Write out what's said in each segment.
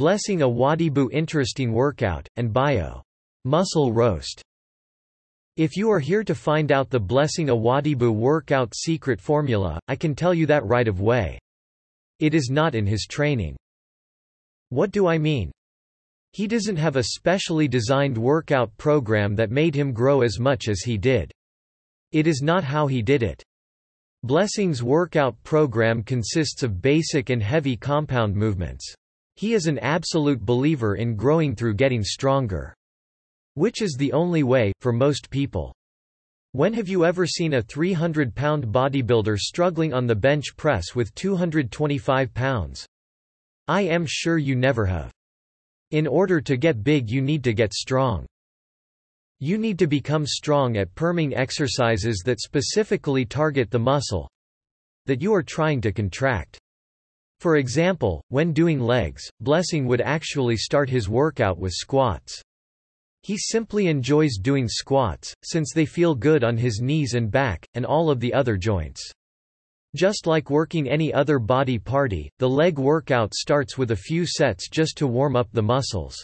Blessing Awodibu Interesting Workout, and Bio. Muscle Roast. If you are here to find out the Blessing Awodibu workout secret formula, I can tell you that right of way. It is not in his training. What do I mean? He doesn't have a specially designed workout program that made him grow as much as he did. It is not how he did it. Blessing's workout program consists of basic and heavy compound movements. He is an absolute believer in growing through getting stronger. Which is the only way, for most people. When have you ever seen a 300-pound bodybuilder struggling on the bench press with 225 pounds? I am sure you never have. In order to get big you need to get strong. You need to become strong at perming exercises that specifically target the muscle that you are trying to contract. For example, when doing legs, Blessing would actually start his workout with squats. He simply enjoys doing squats, since they feel good on his knees and back, and all of the other joints. Just like working any other body party, the leg workout starts with a few sets just to warm up the muscles.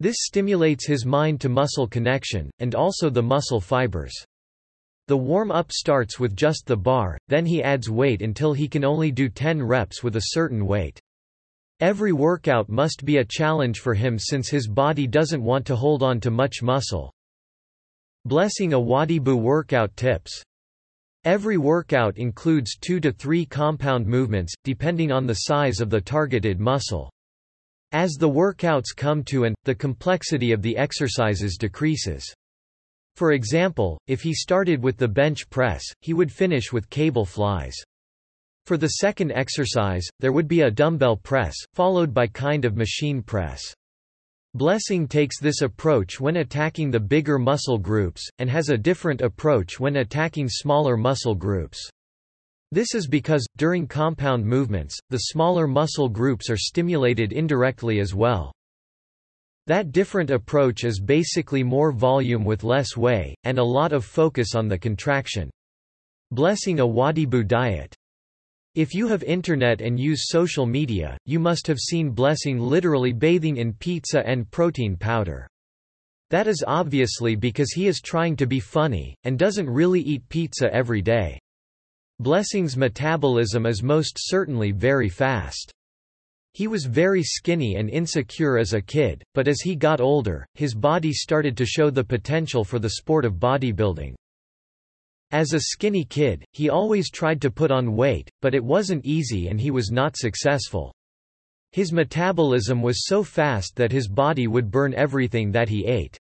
This stimulates his mind-to-muscle connection, and also the muscle fibers. The warm-up starts with just the bar, then he adds weight until he can only do 10 reps with a certain weight. Every workout must be a challenge for him since his body doesn't want to hold on to much muscle. Blessing Awodibu workout tips Every workout includes two to three compound movements, depending on the size of the targeted muscle. As the workouts come to and, the complexity of the exercises decreases. For example, if he started with the bench press, he would finish with cable flies. For the second exercise, there would be a dumbbell press, followed by kind of machine press. Blessing takes this approach when attacking the bigger muscle groups, and has a different approach when attacking smaller muscle groups. This is because, during compound movements, the smaller muscle groups are stimulated indirectly as well. That different approach is basically more volume with less way, and a lot of focus on the contraction. Blessing Awodibu diet if you have internet and use social media, you must have seen Blessing literally bathing in pizza and protein powder. That is obviously because he is trying to be funny, and doesn't really eat pizza every day. Blessing's metabolism is most certainly very fast. He was very skinny and insecure as a kid, but as he got older, his body started to show the potential for the sport of bodybuilding. As a skinny kid, he always tried to put on weight, but it wasn't easy and he was not successful. His metabolism was so fast that his body would burn everything that he ate.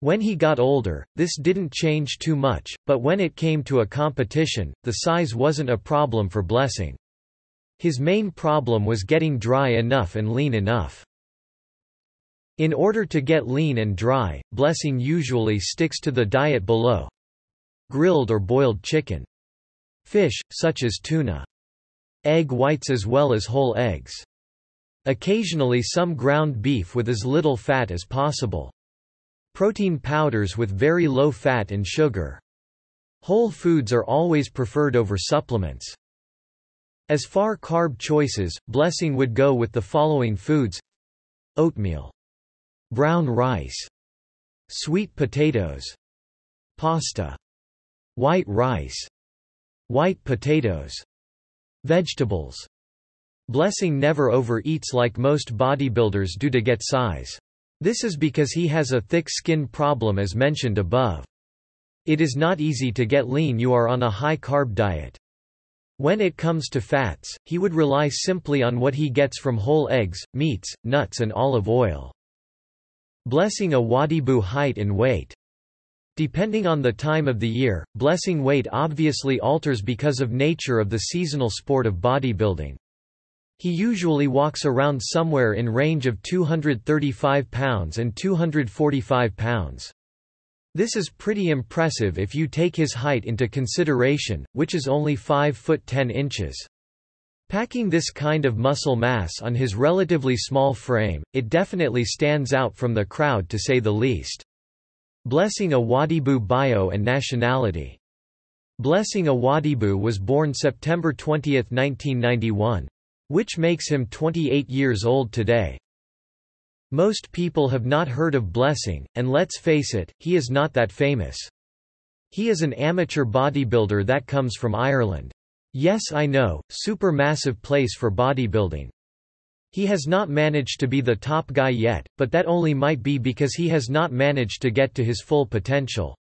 When he got older, this didn't change too much, but when it came to a competition, the size wasn't a problem for Blessing. His main problem was getting dry enough and lean enough. In order to get lean and dry, Blessing usually sticks to the diet below, grilled or boiled chicken. Fish, such as tuna. Egg whites as well as whole eggs. Occasionally some ground beef with as little fat as possible. Protein powders with very low fat and sugar. Whole foods are always preferred over supplements. As far carb choices, Blessing would go with the following foods Oatmeal. Brown rice. Sweet potatoes. Pasta. White rice. White potatoes. Vegetables. Blessing never overeats like most bodybuilders do to get size. This is because he has a thick skin problem as mentioned above. It is not easy to get lean you are on a high-carb diet. When it comes to fats, he would rely simply on what he gets from whole eggs, meats, nuts and olive oil. Blessing Awodibu height and weight Depending on the time of the year, blessing weight obviously alters because of nature of the seasonal sport of bodybuilding. He usually walks around somewhere in range of 235 pounds and 245 pounds. This is pretty impressive if you take his height into consideration, which is only 5 foot 10 inches. Packing this kind of muscle mass on his relatively small frame, it definitely stands out from the crowd to say the least. Blessing Awodibu bio and nationality. Blessing Awodibu was born September 20, 1991. Which makes him 28 years old today. Most people have not heard of Blessing, and let's face it, he is not that famous. He is an amateur bodybuilder that comes from Ireland. Yes I know, super massive place for bodybuilding. He has not managed to be the top guy yet, but that only might be because he has not managed to get to his full potential.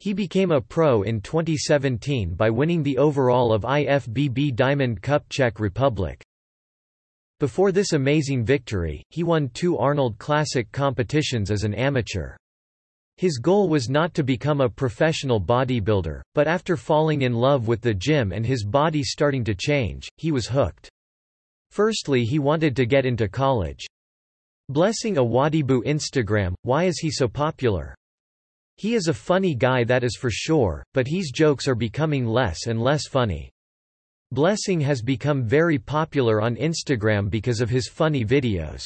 He became a pro in 2017 by winning the overall of IFBB Diamond Cup Czech Republic. Before this amazing victory, he won two Arnold Classic competitions as an amateur. His goal was not to become a professional bodybuilder, but after falling in love with the gym and his body starting to change, he was hooked. Firstly he wanted to get into college. Blessing Awodibu Instagram, why is he so popular? He is a funny guy that is for sure, but his jokes are becoming less and less funny. Blessing has become very popular on Instagram because of his funny videos.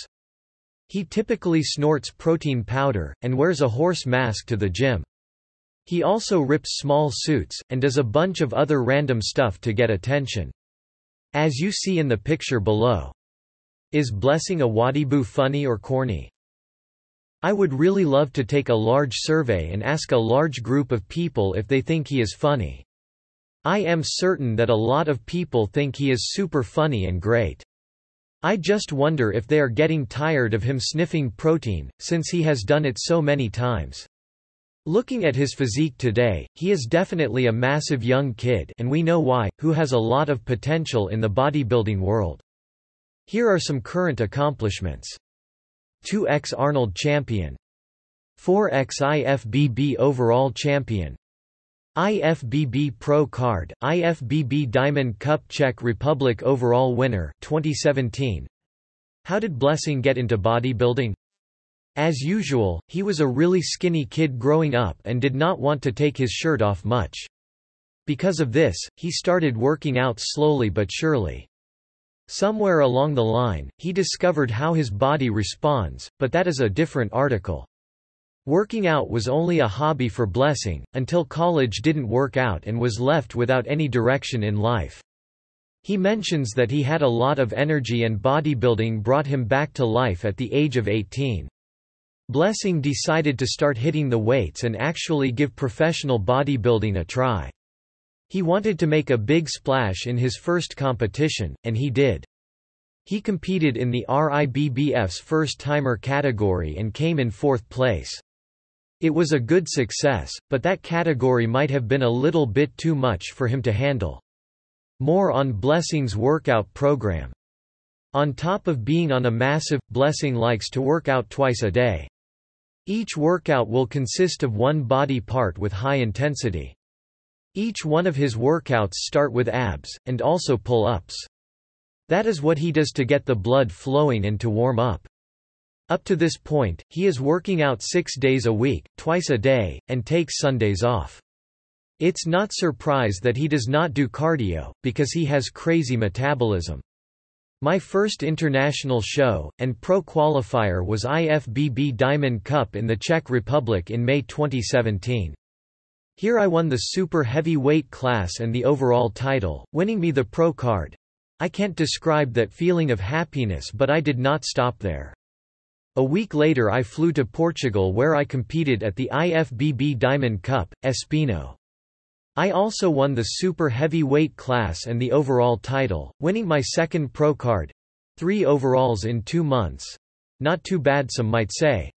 He typically snorts protein powder, and wears a horse mask to the gym. He also rips small suits, and does a bunch of other random stuff to get attention. As you see in the picture below. Is Blessing Awodibu funny or corny? I would really love to take a large survey and ask a large group of people if they think he is funny. I am certain that a lot of people think he is super funny and great. I just wonder if they are getting tired of him sniffing protein, since he has done it so many times. Looking at his physique today, he is definitely a massive young kid and we know why, who has a lot of potential in the bodybuilding world. Here are some current accomplishments. 2x Arnold champion 4x IFBB overall champion IFBB Pro Card, IFBB Diamond Cup Czech Republic overall winner 2017. How did Blessing get into bodybuilding? As usual, he was a really skinny kid growing up and did not want to take his shirt off much. Because of this, he started working out slowly but surely. Somewhere along the line, he discovered how his body responds, but that is a different article. Working out was only a hobby for Blessing, until college didn't work out and was left without any direction in life. He mentions that he had a lot of energy and bodybuilding brought him back to life at the age of 18. Blessing decided to start hitting the weights and actually give professional bodybuilding a try. He wanted to make a big splash in his first competition, and he did. He competed in the RIBBF's first-timer category and came in fourth place. It was a good success, but that category might have been a little bit too much for him to handle. More on Blessing's workout program. On top of being on a massive, Blessing likes to work out twice a day. Each workout will consist of one body part with high intensity. Each one of his workouts start with abs, and also pull-ups. That is what he does to get the blood flowing and to warm up. Up to this point, he is working out six days a week, twice a day, and takes Sundays off. It's not surprise that he does not do cardio, because he has crazy metabolism. My first international show, and pro qualifier was IFBB Diamond Cup in the Czech Republic in May 2017. Here I won the super heavyweight class and the overall title, winning me the pro card. I can't describe that feeling of happiness but I did not stop there. A week later I flew to Portugal where I competed at the IFBB Diamond Cup, Espinho. I also won the super heavyweight class and the overall title, winning my second pro card. Three overalls in two months. Not too bad some might say.